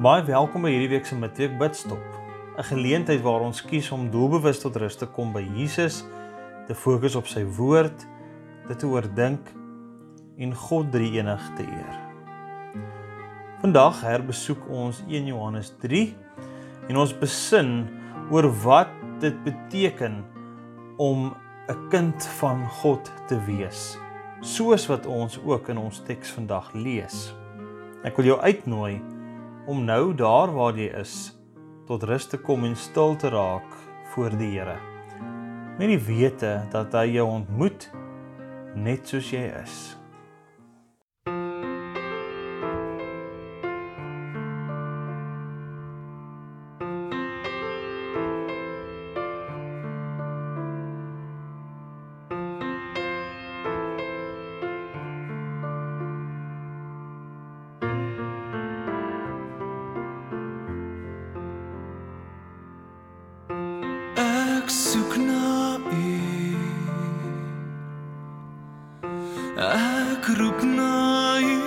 Baie welkom by hierdie week se midweek bidstop. 'n Geleentheid waar ons kies om doelbewus tot rus te kom by Jesus, te fokus op sy woord, dit te oordink en God drie enig te eer. Vandag herbesoek ons 1 Johannes 3 en ons besin oor wat dit beteken om 'n kind van God te wees, soos wat ons ook in ons teks vandag lees. Ek wil jou uitnooi om nou daar waar jy is tot rus te kom en stil te raak voor die Here. Met die wete dat hy jou ontmoet net soos jy is. Ek roep na u.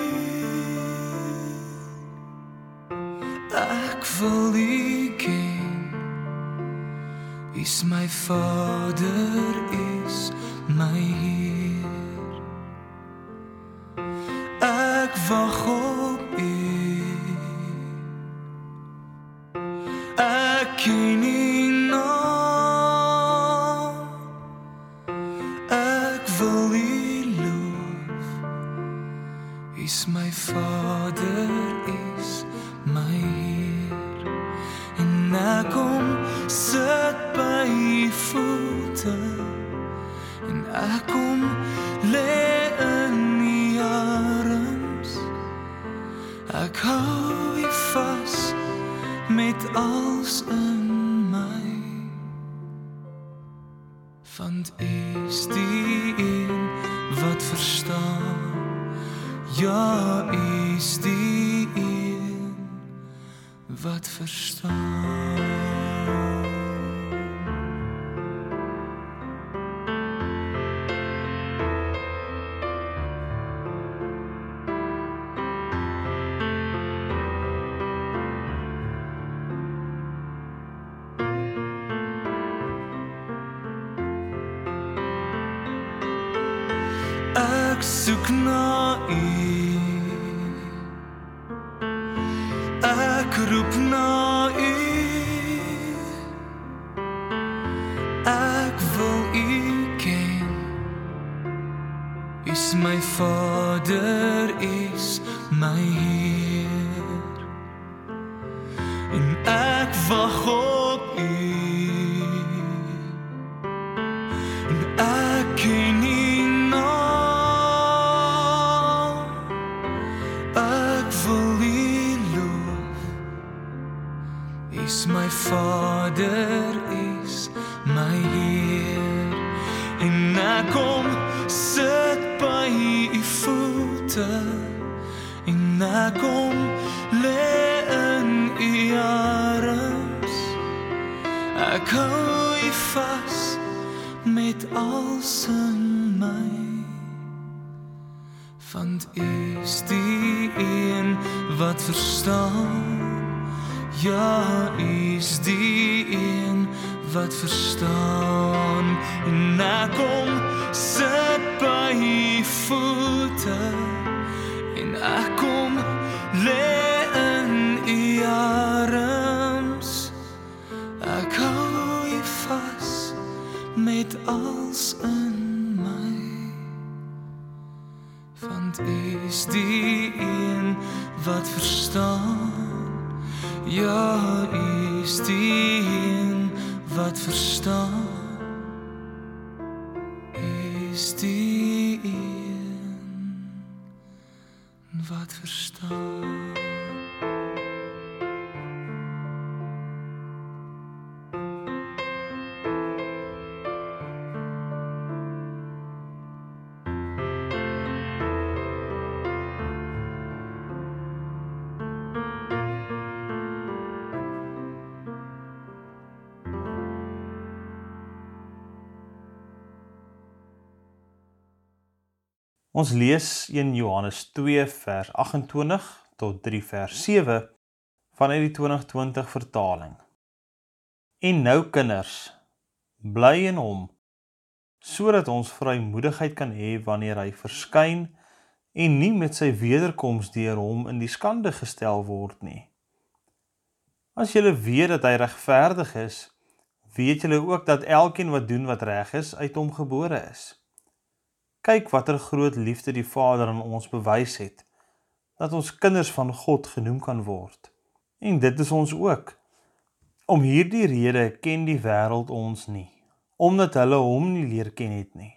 Ek wil u ken. Is my vader is my heer. Ek wag op u. Ek ken u voete en ek kom lê in u arms. Ek hou u vas met alles in my want u is die een wat verstaan? Ja u is die een wat verstaan ek soek na u. Ek roep na u. Ek wil u ken. Is my vader is my heer. En ek wag op hou u vas met alles in my. Want u is die een wat verstaan? Ja u is die een wat verstaan. En ek kom sit by u voete en ek u is die een wat verstaan. Ja is die een wat verstaan Ons lees 1 Johannes 2 vers 28 tot 3 vers 7 vanuit die 2020 vertaling. En nou kinders, bly in hom sodat ons vrymoedigheid kan hê wanneer hy verskyn en nie met sy wederkoms deur hom in die skande gestel word nie. As julle weet dat hy regverdig is, weet julle ook dat elkeen wat doen wat reg is, uit hom gebore is. Kyk watter groot liefde die Vader aan ons bewys het dat ons kinders van God genoem kan word. En dit is ons ook. Om hierdie rede ken die wêreld ons nie, omdat hulle hom nie leer ken het nie.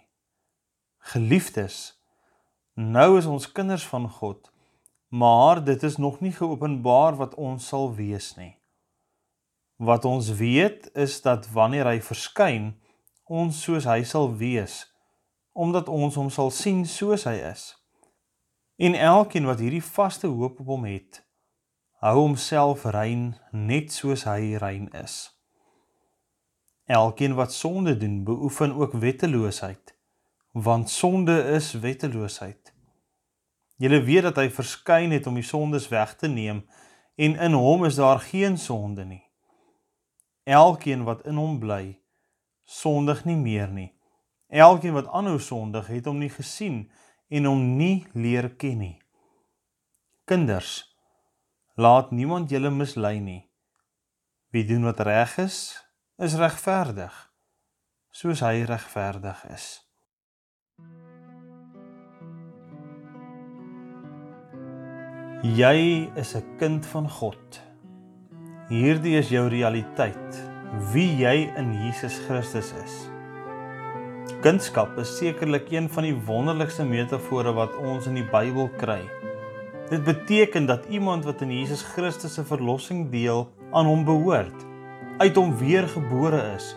Geliefdes, nou is ons kinders van God, maar dit is nog nie geopenbaar wat ons sal wees nie. Wat ons weet is dat wanneer hy verskyn, ons soos hy sal wees, omdat ons hom sal sien soos hy is. En elkeen wat hierdie vaste hoop op hom het, hou homself rein net soos hy rein is. Elkeen wat sonde doen, beoefen ook wetteloosheid, want sonde is wetteloosheid. Julle weet dat hy verskyn het om die sondes weg te neem en in hom is daar geen sonde nie. Elkeen wat in hom bly, sondig nie meer nie. Elkeen wat aanhou sondig, het hom nie gesien en hom nie leer ken nie. Kinders, laat niemand julle mislei nie. Wie doen wat reg is, is regverdig, soos hy regverdig is. Jy is 'n kind van God. Hierdie is jou realiteit, wie jy in Jesus Christus is. Kunskap is sekerlik een van die wonderlikste metafore wat ons in die Bybel kry. Dit beteken dat iemand wat in Jesus Christus se verlossing deel, aan hom behoort, uit hom weergebore is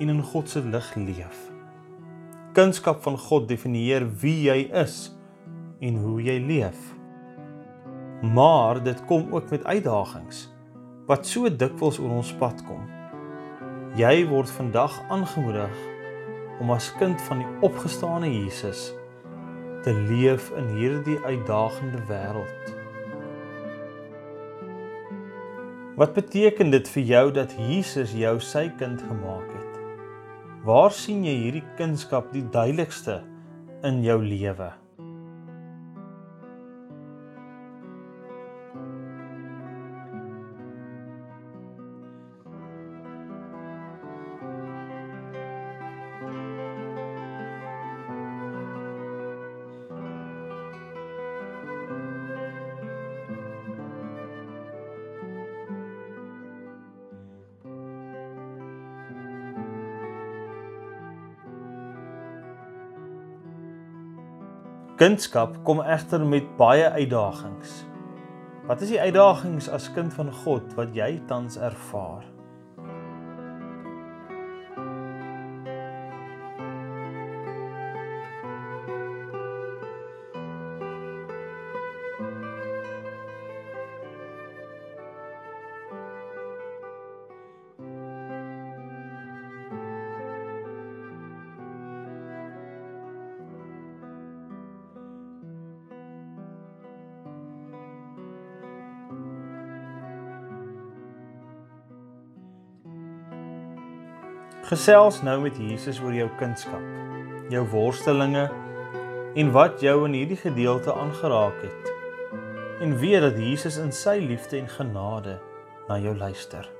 en in God se lig leef. Kunskap van God definieer wie jy is en hoe jy leef. Maar dit kom ook met uitdagings wat so dikwels oor ons pad kom. Jy word vandag aangemoedig om as kind van die opgestane Jesus te leef in hierdie uitdagende wêreld. Wat beteken dit vir jou dat Jesus jou sy kind gemaak het? Waar sien jy hierdie kunskap die duidelikste in jou lewe? Kindskap kom egter met baie uitdagings. Wat is die uitdagings as kind van God wat jy tans ervaar? Gesels nou met Jesus oor jou kindskap, jou worstelinge en wat jou in hierdie gedeelte aangeraak het. En weet dat Jesus in sy liefde en genade na jou luister.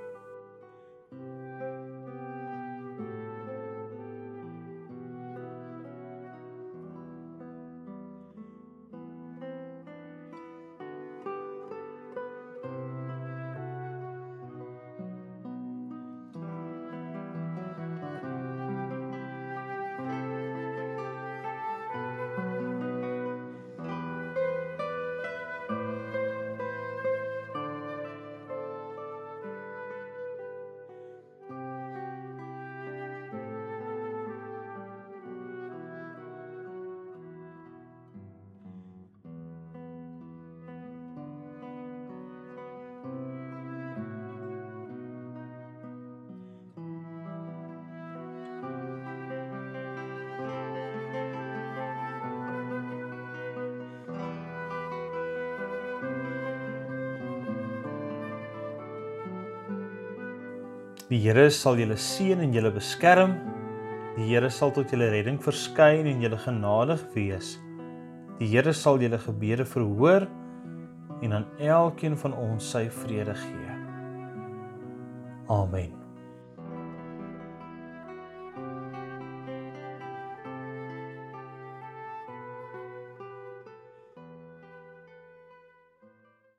Die Here sal julle seën en julle beskerm. Die Here sal tot julle redding verskyn en julle genadig wees. Die Here sal julle gebede verhoor en aan elkeen van ons sy vrede gee. Amen.